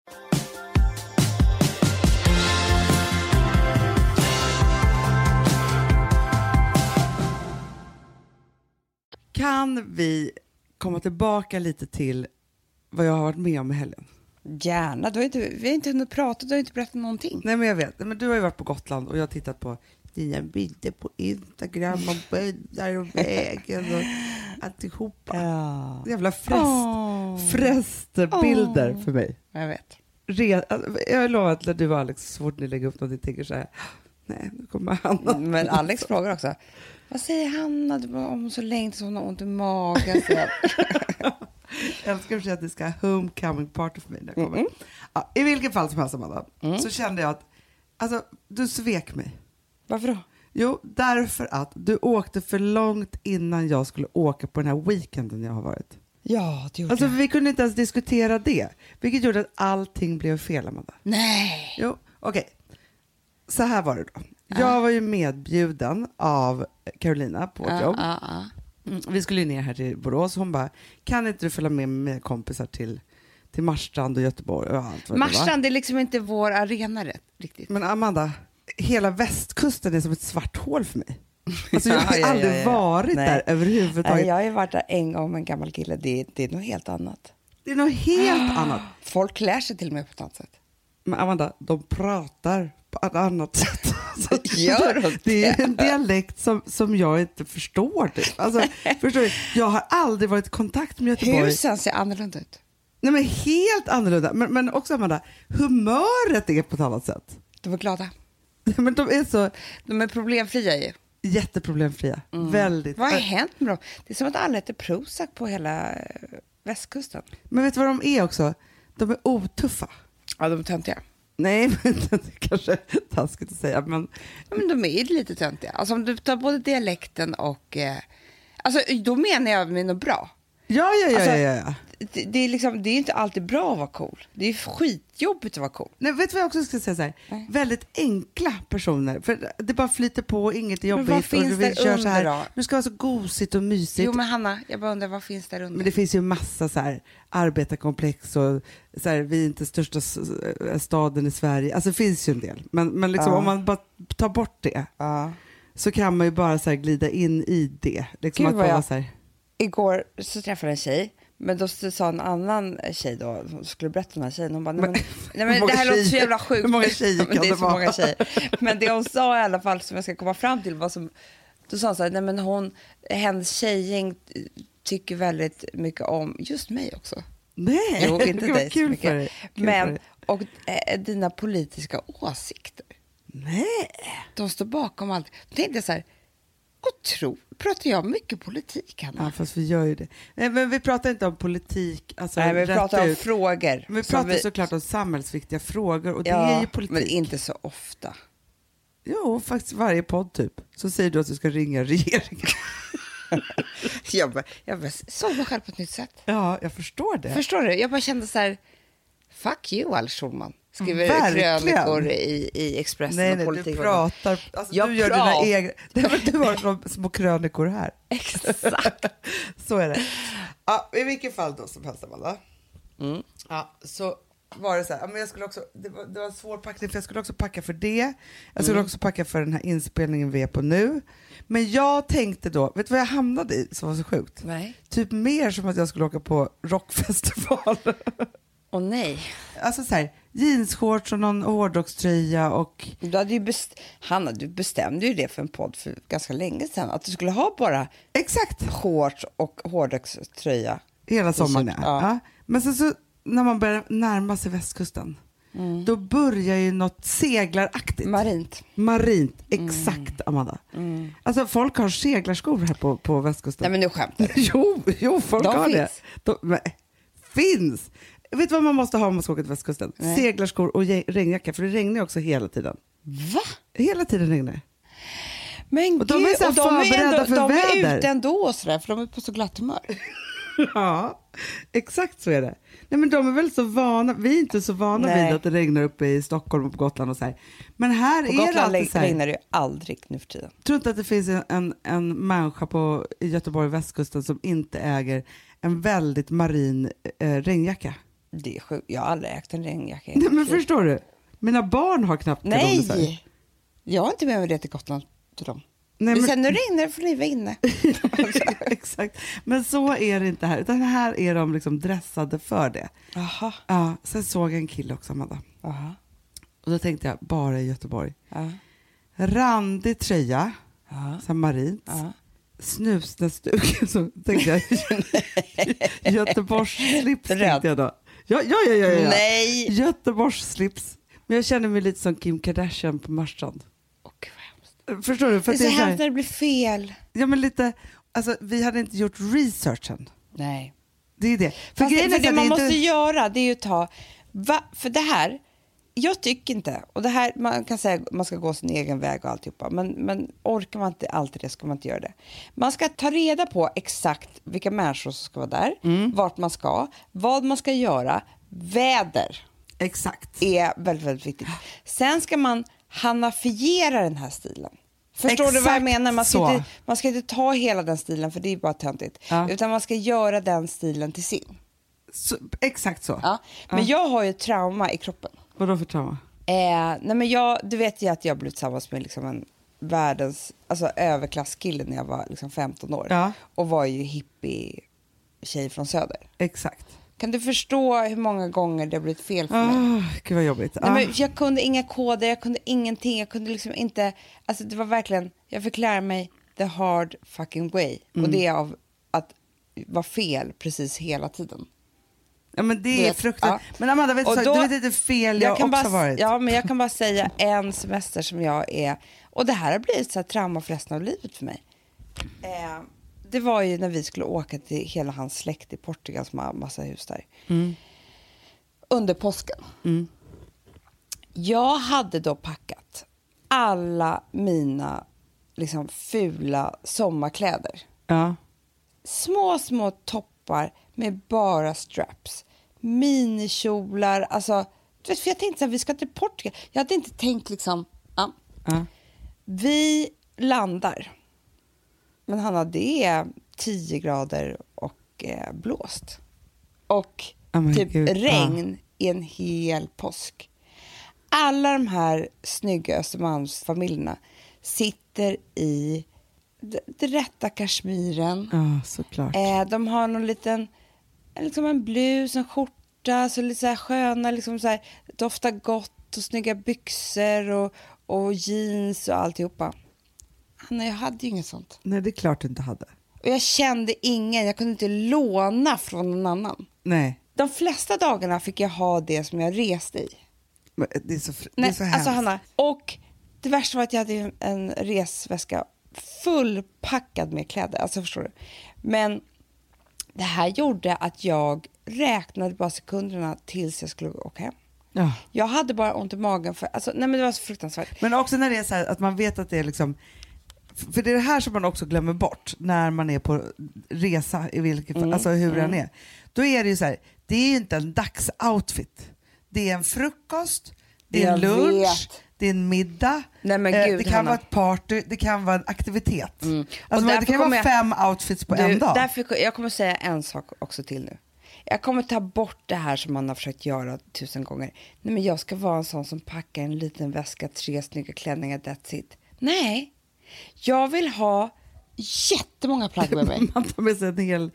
Kan vi komma tillbaka lite till vad jag har varit med om i helgen? Gärna. Du har inte, vi har inte hunnit prata, du har inte berättat någonting. Nej men jag vet, men du har ju varit på Gotland och jag har tittat på dina bilder på Instagram och böjdar och vägen och alltihopa. Ja. Jävla frest, Åh. frestbilder Åh. för mig. Jag vet. Re, jag lovar att när du och Alex, så fort ni lägger upp någonting, tänker så här, nej nu kommer Hanna. Men Alex frågar också. Vad säger Hanna Du bara, om så länge så hon har ont i magen? Så jag, Jag älskar att säga att det ska ha homecoming party för mig när jag kommer. Ja, I vilket fall som helst Amanda, så kände jag att alltså, du svek mig. varför då? Jo, därför att du åkte för långt innan jag skulle åka på den här weekenden jag har varit. Ja, det gjorde Alltså jag. vi kunde inte ens diskutera det, vilket gjorde att allting blev fel Amanda. Nej. Jo, okej. Så här var det då. Jag var ju medbjuden av Carolina på ett jobb. Mm, Vi skulle ju ner här till Borås. Hon bara, kan inte du följa med mina kompisar till, till Marstrand och Göteborg och allt vad det var. Marstrand är liksom inte vår arena rätt, riktigt. Men Amanda, hela västkusten är som ett svart hål för mig. Alltså jag har Ja, ja, aldrig ja, ja. varit Nej. där överhuvudtaget. Nej, jag har ju varit där en gång med en gammal kille. Det, det är något helt annat. Det är något helt annat. Folk klär sig till och med på ett annat sätt. Men Amanda, de pratar på ett annat sätt. Så Gör de det är en dialekt som, som jag inte förstår. Typ. Alltså, förstår du? Jag har aldrig varit i kontakt med Göteborg. Husen ser annorlunda ut. Nej, men helt annorlunda. Men, men också Amanda, humöret är på ett annat sätt. De är glada. Men de är så De är problemfria ju. jätteproblemfria. Väldigt. Vad har hänt med dem? Det är som att alla äter Prozac på hela eh, västkusten. Men vet du vad de är också? De är otuffa. Ja, de är töntiga. Nej, men det är kanske taskigt att säga. Men Ja, men de är ju lite töntiga. Alltså om du tar både dialekten och... Eh, alltså då menar jag med något bra. ja, ja, ja, Alltså- ja, ja, ja. Det, det, är liksom, det är inte alltid bra att vara cool. Det är skitjobbigt att vara cool. Nej, vet du vad jag också ska säga? Så här? Nej. Väldigt enkla personer. För Det bara flyter på, inget är Men jobbigt. vad och finns du vill där köra så här. under då? Nu ska vara så gosigt och mysigt. Jo men Hanna, jag bara undrar vad finns där under? Men det finns ju massa så här arbetarkomplex och så här, vi är inte största s- staden i Sverige. Alltså det finns ju en del. Men, men liksom, Ja. om man bara tar bort det ja. så kan man ju bara så här glida in i det. Liksom Gud, att vad bara jag- så här, igår så träffade jag en tjej, men då sa en annan tjej då, som skulle berätta om den här tjejen, hon bara, nej men, nej, men det här låter så jävla sjukt. Hur många tjejer kan det är så vara? många tjejer. Men det hon sa i alla fall, som jag ska komma fram till, var som, då sa hon så här, nej men hon, hennes tjejgäng tycker väldigt mycket om just mig också. Nej, Jo, inte det dig så kul mycket. för dig. Kul för Men, dig. och eh, dina politiska åsikter. Nej. De står bakom allt. Då tänkte jag så här, och tro, pratar jag mycket politik, Hanna? Ja, fast vi gör ju det. Nej, men vi pratar inte om politik. Alltså, Nej, vi pratar om ut. frågor. Men vi pratar såklart om samhällsviktiga frågor och det ja, är ju politik. Men inte så ofta. Jo, faktiskt varje podd typ. Så säger du att du ska ringa regeringen. Jag, bara, jag bara såg mig själv på ett nytt sätt. Ja, jag förstår det. Förstår du? Jag bara kände så här, fuck you Alex Schulman. Skriver Verkligen. krönikor i, i Expressen nej, och nej, politik. du pratar. Alltså, Jag du gör pratar. dina egna... Nej, du har som små krönikor här. Exakt. Så är det. Ja, I vilket fall då som helst, Amanda. Mm. Ja, så var det så här, men jag skulle också, det, var, det var en svår packning för jag skulle också packa för det. Jag skulle Mm. också packa för den här inspelningen vi är på nu. Men jag tänkte då, vet du vad jag hamnade i som var så sjukt? Nej. Typ mer som att jag skulle åka på rockfestival. Och nej. alltså så här, jeansshorts och någon hårdrockströja och Du hade ju best- Hanna, du bestämde ju det för en podd för ganska länge sedan. Att du skulle ha bara exakt shorts och hårdrockströja. hela sommaren. Ja. ja. Men sen så när man börjar närma sig västkusten, Mm. då börjar ju något seglaraktigt. Marint. Marint, Mm. exakt Amanda. Alltså folk har seglarskor här på, på västkusten. Nej men nu skämtar du. jo, jo, folk De har det. finns. De, men, finns! Vet du vad man måste ha om man ska åka till västkusten? Nej. Seglarskor och regnjacka, för det regnar också hela tiden. Va? Hela tiden regnar det. Men Och de är gud, så här och de är, ändå, för de är väder. ute ändå sådär, för de är på så glatt humör. Ja, exakt så är det. Nej, men de är väl så vana, vi är inte så vana Nej. vid att det regnar uppe i Stockholm och på Gotland och så här. Men här På är det Gotland alltid så här. regnar det ju aldrig nu för tiden. tror inte att det finns en, en, människa på, i Göteborg västkusten som inte äger en väldigt marin eh, regnjacka. Det är sjukt. Jag har aldrig ägt en regnjacka. Nej, men förstår du? Mina barn har knappt kanonisar. Nej! Jag har inte med mig det till Gotland till dem. Nej, men- Sen nu regnar det får ni vara inne. Exakt. Men så är det inte här, utan här är de liksom dressade för det. Jaha. Ja, sen såg jag en kille också, Amanda. Jaha. Och då tänkte jag, bara i Göteborg. Ja. Randig tröja, Ja. marint. Ja. Snusnäsduk, så tänkte jag. Göteborgsslips tänkte jag då. Ja, ja, ja, ja, ja. Nej! Göteborgsslips. Men jag känner mig lite som Kim Kardashian på Marstrand. Åh, gud vad hemskt. Förstår du? Det För är att så det är så hemskt när det blir fel. ja, men lite, alltså, vi hade inte gjort researchen. Nej. Det är det. För Fast det, för det att man det måste inte... göra det är ju ta, va, för det här, jag tycker inte, och det här, man kan säga att man ska gå sin egen väg och alltihopa, men, men orkar man inte alltid det ska man inte göra det. Man ska ta reda på exakt vilka människor som ska vara där, Mm. vart man ska, vad man ska göra, väder Exakt. är väldigt, väldigt viktigt. Sen ska man hanafiera den här stilen. Förstår du vad jag Exakt menar? Man ska, så. inte, man ska inte ta hela den stilen för det är bara töntigt. Ja. Utan man ska göra den stilen till sin. Så, exakt så. Ja. Men jag har ju trauma i kroppen. Vadå för trauma? Eh, nej men jag, du vet ju att jag blev tillsammans med liksom en världens alltså överklasskille när jag var liksom 15 år. Ja. Och var ju hippie tjej från söder. Exakt. Kan du förstå hur många gånger det har blivit fel för mig? Oh, gud vad jobbigt. Nej, Ah. men jag kunde inga koder, jag kunde ingenting. Jag kunde liksom inte... Alltså det var verkligen... Jag fick lära mig the hard fucking way. Mm. Och det är av att vara fel precis hela tiden. Ja men det är fruktansvärt. ja. Men Amanda, vet så, då- du vet inte fel jag, kan också bara, varit. Ja, men jag kan bara säga en semester som jag är... Och det här har blivit så här trauma för resten av livet för mig. Eh, det var ju när vi skulle åka till hela hans släkt i Portugal som har massa hus där. Under påsken. Mm. Jag hade då packat alla mina liksom, fula sommarkläder. Ja. Små, små toppar med bara straps. Minikjolar, alltså... Du vet, för jag tänkte så här, vi ska till Portugal. Jag hade inte tänkt liksom... Ja. Ja. Vi landar. Men Hanna, det är 10 grader och eh, blåst. Och Oh typ God, regn i en hel påsk. Alla de här snygga Östermalmsfamiljerna sitter i d- den rätta kashmiren. Ja, såklart. Eh, de har någon liten, liksom en blus, en skjorta, så lite så här sköna, liksom så här, doftar gott och snygga byxor och, och jeans och alltihopa. Hanna, jag hade ju inget sånt. Nej, det är klart du inte hade. Och jag kände ingen, jag kunde inte låna från någon annan. Nej, De flesta dagarna fick jag ha det som jag reste i. men det är så, det Nej, är så alltså hemskt. Hanna, och det värsta var att jag hade en resväska fullpackad med kläder. Alltså förstår du? Men det här gjorde att jag räknade bara sekunderna tills jag skulle åka hem. Ja. Jag hade bara ont i magen för, alltså nej men det var så fruktansvärt. Men också när det är så här att man vet att det är liksom för det är det här som man också glömmer bort när man är på resa, i vilket, fall- alltså hur den är. Då är det ju så här, det är inte en dagsoutfit. Det är en frukost, det är en lunch, vet. Det är en middag, Nej, eh, gud, det kan Hanna. vara ett party, det kan vara en aktivitet. Och Alltså, det kan vara jag- fem outfits på Du, en dag. Därför, jag kommer säga en sak också till nu. Jag kommer ta bort det här som man har försökt göra tusen gånger. Nej, men jag ska vara en sån som packar en liten väska, tre snygga klänningar, that's it. Nej, jag vill ha jättemånga plagg med mig. Man tar med sig en hel,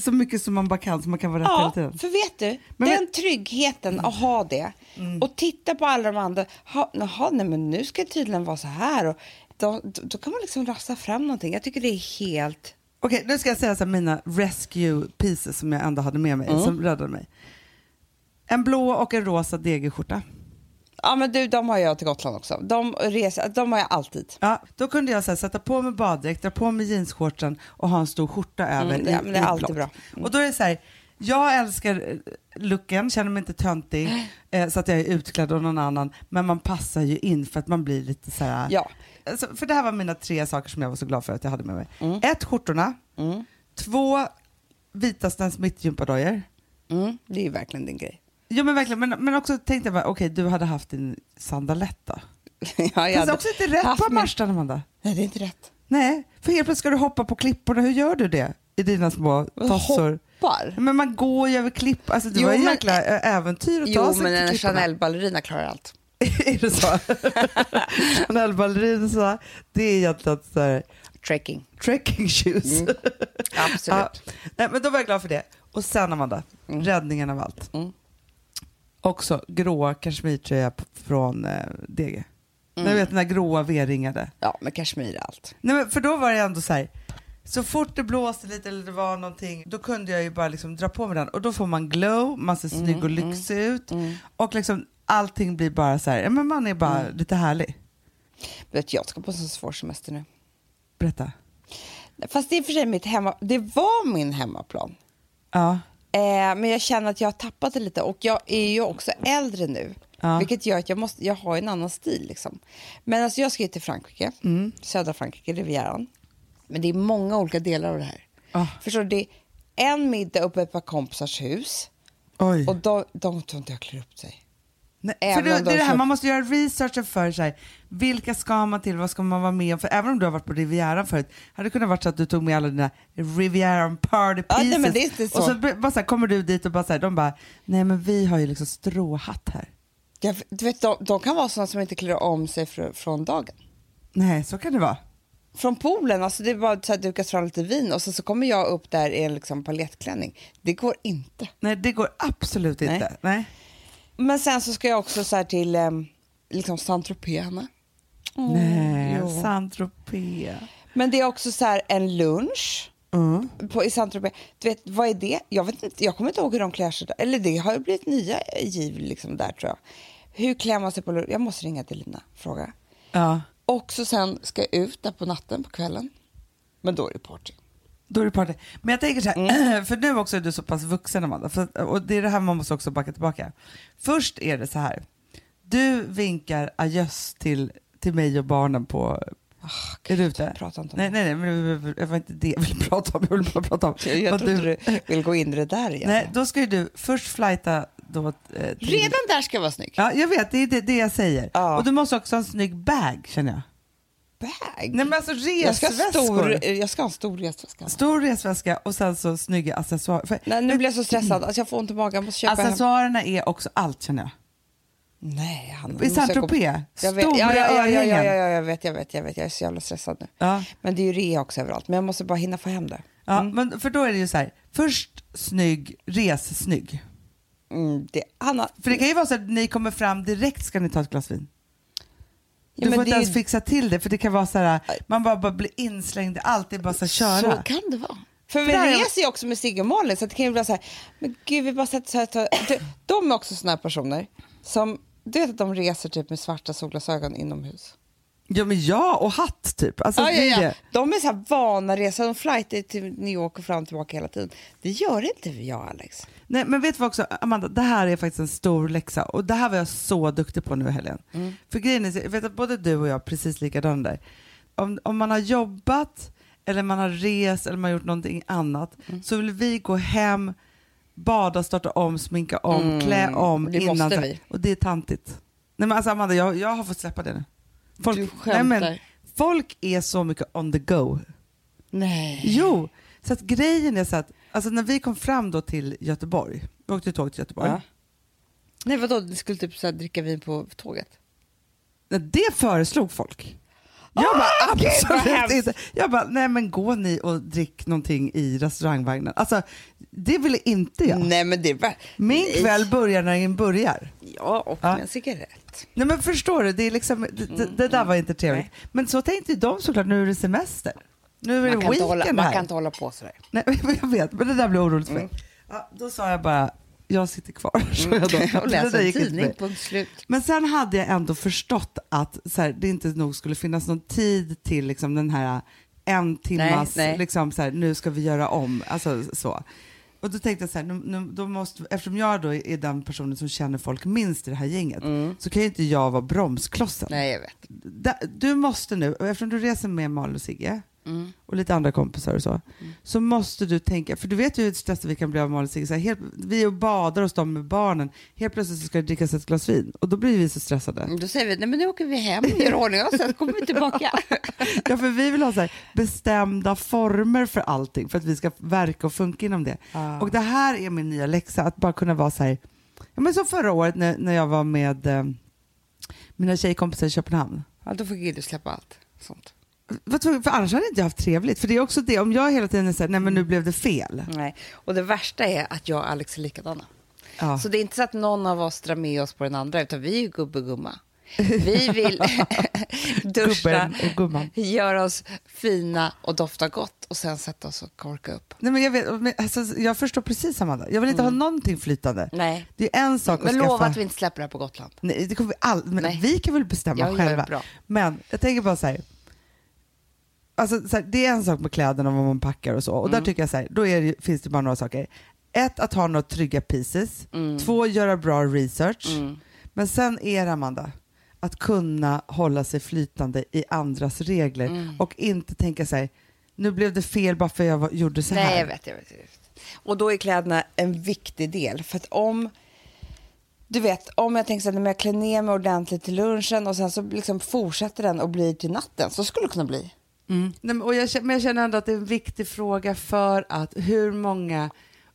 så mycket som man bara kan, så man kan vara rätt hela Ja, tiden. för vet du, Men den vet- tryggheten att ha det och titta på alla de andra. Ha, jaha, nej men nu ska det tydligen vara så här. Och då, då, då kan man liksom rasta fram någonting. Jag tycker det är helt... Okej, nu ska jag säga så här, mina rescue pieces som jag ändå hade med mig, som räddade mig. En blå och en rosa DG-skjorta. Ja men du, de har jag till Gotland också. De, reser, de har jag alltid. Ja, då kunde jag så här, sätta på mig baddräkt, dra på mig jeansshortsen och ha en stor skjorta över Mm, ja, men det är i alltid blått. bra. Mm. Och då är det så här, jag älskar eh, looken, känner mig inte töntig eh, så att jag är utklädd av någon annan, men man passar ju in för att man blir lite så här... Ja. Alltså, för det här var mina tre saker som jag var så glad för att jag hade med mig. Mm. Ett, skjortorna. Två, vita Stan Smith-gympadojor. Mm, det är ju verkligen din grej. Jo men verkligen, men, men också tänkte jag okej du hade haft din sandalett då. ja, jag Fast det är också inte rätt på Marstrand Amanda. Nej, det är inte rätt. Nej, för helt plötsligt ska du hoppa på klipporna, hur gör du det? I dina små tossor? Hoppar? Men man går ju över klipp, alltså det Jo, var men- jäkla äventyr att ta Jo, sig men till en klipporna. Chanel-ballerina klarar allt. är det så? Chanel-ballerin så, det är egentligen så här, Trekking. trekking shoes. Mm. Absolut. Ja, nej, men då var jag glad för det. Och sen Amanda, räddningen av allt. Mm. Också gråa kashmirtröja från eh, DG. Mm. Du vet den där gråa V-ringade. Ja, med kashmir allt. Nej, men för då var det ändå så här, så fort det blåste lite eller det var någonting, då kunde jag ju bara liksom dra på mig den och då får man glow, man ser Mm, snygg och lyxig ut och liksom allting blir bara så här, ja, men man är bara Mm. lite härlig. Vet, jag ska på en så svår semester nu. Berätta. Fast det är för sig mitt hemma... Det var min hemmaplan. Ja. Eh, men jag känner att jag har tappat det lite och jag är ju också äldre nu. Ja. Vilket gör att jag, måste, jag har en annan stil. Liksom. Men alltså jag ska ju till Frankrike, Mm. södra Frankrike, Rivieran. Men det är många olika delar av det här. Ah. Förstår du? Det är en middag uppe par kompisars hus Oj. och de, de tror inte jag klär upp sig. Nej, för det, det de är det här, man måste göra researchen för sig. Vilka ska man till? Vad ska man vara med om? För även om du har varit på Rivieran förut, hade det kunnat vara så att du tog med alla dina Rivieran party Ja, pieces. nej, men det är inte så. Och så bara så här, kommer du dit och bara så här, de bara, nej men vi har ju liksom stråhatt här. Jag, du vet, de, de kan vara sådana som inte klär om sig fr, från dagen. Nej, så kan det vara. Från poolen, alltså det är bara här dukas fram lite vin och så, så kommer jag upp där i en liksom paljettklänning. Det går inte. Nej, det går absolut Nej. inte. Nej. Men sen så ska jag också så här till um, liksom Saint-Tropez. Hanna. Nej, jo. Saint-Tropez. Men det är också så här en lunch Mm. på, i Saint-Tropez. Du vet, vad är det? Jag, vet inte, jag kommer inte ihåg hur de klär sig där. Eller det har ju blivit nya giv liksom där tror jag. Hur klär man sig på lunch? Jag måste ringa till Lina fråga. Ja, Och så sen ska jag ut där på natten, på kvällen. Men då är det party. Då är det party. Men jag tänker så här, Mm. för nu också är du så pass vuxen Amanda, för, och det är det här man måste också backa tillbaka. Först är det så här, du vinkar adjöss till, till mig och barnen på är du ute? prata inte om nej, nej, nej, men det var inte det jag ville prata om. Jag ville bara prata om Jag, jag tror inte du vill gå in i det där igen. Nej, då ska ju du först flighta då eh, till... Redan där ska jag vara snygg. Ja, jag vet, det är det, det jag säger. Ja. Och du måste också ha en snygg bag, känner jag. Bag? Nej men alltså jag, ska ha resväskor. stor, jag ska ha en stor resväska. Stor resväska och sen så snygga accessoarer. För Nej, nu blir jag så stressad. Alltså jag får ont i magen. Jag måste köpa hem. accessoarerna är också allt känner jag. Nej, han I Saint-Tropez. Jag vet, Stora ja, ja, ja, ja, ja, ja, jag vet, jag vet, jag vet. Jag är så jävla stressad nu. Ja. Men det är ju rea också överallt. Men jag måste bara hinna få hem det. Ja, men för då är det ju så här, först snygg, res snygg. Mm, det Hanna, För det kan ju vara så att ni kommer fram direkt ska ni ta ett glas vin. Ja, Du får inte ens ju- fixa till det för det kan vara så här, man bara, bara blir inslängd i allt, det är bara så här, köra. Så kan det vara. För vi Där reser ju också med Sigge och Malin så det kan ju bli så här, men gud vi bara sätter så här, ta, de, de är också såna här personer som, du vet att de reser typ med svarta solglasögon inomhus. Ja men ja, och hatt typ. Alltså, det ja, ja. De är så här vana resor, de flightar till New York och fram och tillbaka hela tiden. Det gör inte jag Alex. Nej, men vet du vad också, Amanda, det här är faktiskt en stor läxa och det här var jag så duktig på nu i helgen. Mm. För grejen är, jag vet att både du och jag är precis likadana där. Om, om man har jobbat eller man har rest eller man har gjort någonting annat Mm. så vill vi gå hem, bada, starta om, sminka om, klä om Mm. det innan. måste vi. Och det är tantigt. Nej men alltså Amanda, jag, jag har fått släppa det nu. Folk, Du nej, men, skämtar. folk är så mycket on the go. Nej. Jo, så att grejen är så att alltså när vi kom fram då till Göteborg, vi åkte tåg till Göteborg. Ja. Nej vadå, du skulle typ så här dricka vin på tåget? Nej, Det föreslog folk. Jag Ah, bara absolut inte. Jag bara, nej men gå ni och drick någonting i restaurangvagnen. Alltså det ville inte jag. Nej men det var... Min Nej. kväll börjar när den börjar. Ja, och Ja. med en cigarett. Nej men förstår du, det, är liksom, det, det, det där var inte trevligt. Nej. Men så tänkte ju de såklart, nu är det semester. Nu är det inte hålla, weekend man här. kan inte hålla på sådär. Nej, jag vet, men det där blev oroligt för mig. Mm. Ja, då sa jag bara, jag sitter kvar. sa jag. Och där en tidning, punkt slut. Men sen hade jag ändå förstått att så här, det inte nog skulle finnas någon tid till liksom, den här en timmas, Nej, nej. Liksom, så här, nu ska vi göra om. Alltså, så. Och då tänkte jag så här, nu, nu, då måste, eftersom jag då är den personen som känner folk minst i det här gänget, så kan ju inte jag vara bromsklossen. Mm. Nej, jag vet. Da, du måste nu, eftersom du reser med Malin och Sigge Mm. och lite andra kompisar och så, så måste du tänka, för du vet ju hur stressade vi kan bli av Malin och Sigge, vi och badar hos dem med barnen, helt plötsligt så ska det drickas ett glas vin och då blir vi så stressade. Då säger vi, nej men nu åker vi hem, gör ordning och sen kommer vi tillbaka. Ja, för vi vill ha så här bestämda former för allting för att vi ska verka och funka inom det. Ah. Och det här är min nya läxa, att bara kunna vara så här, ja men som förra året när, när jag var med eh, mina tjejkompisar i Köpenhamn. Ja, då får Gilly släppa allt sånt. För annars hade jag inte haft trevligt. För det är också det, om jag hela tiden säger nej men nu blev det fel. Nej. Och det värsta är att jag och Alex är likadana. Ja. Så det är inte så att någon av oss drar med oss på den andra, utan vi är gubbe och gumma. Vi vill duscha, göra oss fina och dofta gott och sen sätta oss och korka upp. Nej, men jag, vet, men, alltså, jag förstår precis Amanda. Jag vill inte ha någonting flytande. Nej. Det är en sak att Men skaffa... lova att vi inte släpper det här på Gotland. Nej, det kommer vi all... men Nej. vi kan väl bestämma Ja, själva. Men jag tänker bara så här. Alltså, så här, det är en sak med kläderna och vad man packar och så. Och Mm. där tycker jag så här, då det, finns det bara några saker. Ett, att ha några trygga pieces. Mm. Två, göra bra research. Men sen är det, Amanda, att kunna hålla sig flytande i andras regler Mm. och inte tänka så här, nu blev det fel bara för jag var, gjorde så här. Nej, jag vet, jag vet, jag vet. Och då är kläderna en viktig del. För att om, du vet, om jag tänker så här, när jag klär ner mig ordentligt till lunchen och sen så liksom fortsätter den och blir till natten, så skulle det kunna bli. Mm. Nej, men, och jag, känner- men jag känner ändå att det är en viktig fråga för att hur många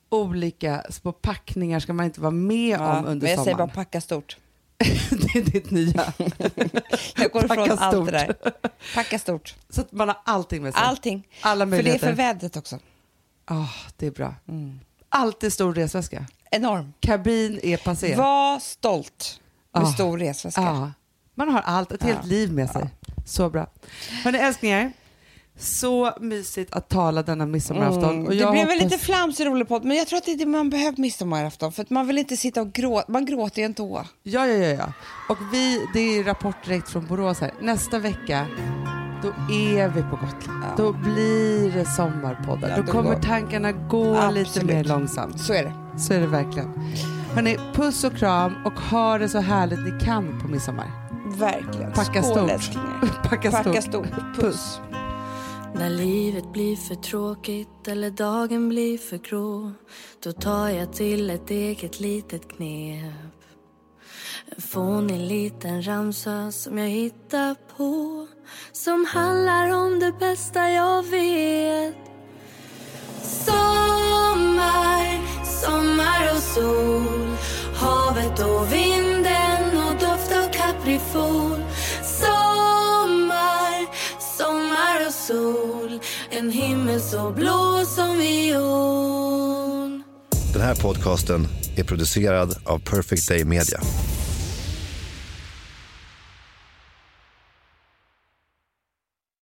olika små packningar ska man inte vara med om under men jag säger bara sommaren? packa stort. det är ditt nya. Jag går ifrån allt stort. det där. Packa stort. Så att man har allting med sig. Allting. Alla För det är möjligheter. för vädret också. Ah, det är bra. Alltid stor resväska. Enorm. Kabin är passé. Var stolt med Ah. stor resväska. Ja. Man har allt, ett helt Ja. liv med sig. Så bra. Hörni älsklingar, så mysigt att tala denna midsommarafton. Mm. Och Det jag blev en hoppas- lite flamsig rolig podd, men jag tror att det är det man behöver midsommarafton. För att man vill inte sitta och gråta. Man gråter ju en tå. Ja, ja, ja, ja. Och vi, det är rapport direkt från Borås här. Nästa vecka, då är vi på Gotland. Ja. Då blir det sommarpoddar. Ja, då då kommer går- tankarna gå Absolut. lite mer långsamt. Så är det. Så är det verkligen. Hörni, puss och kram och ha det så härligt ni kan på midsommar. Verkligen. Packa Skål, stort. Packa, Packa stort. stort. Puss. När livet blir för tråkigt eller dagen blir för grå Då tar jag till ett eget litet knep. En fånig liten ramsa som jag hittar på Som handlar om det bästa jag vet. Sommar, sommar och sol Havet och vinden och doft av kaprifol bara sol En himmel så blå som viol Den här podcasten är producerad av Perfect Day Media.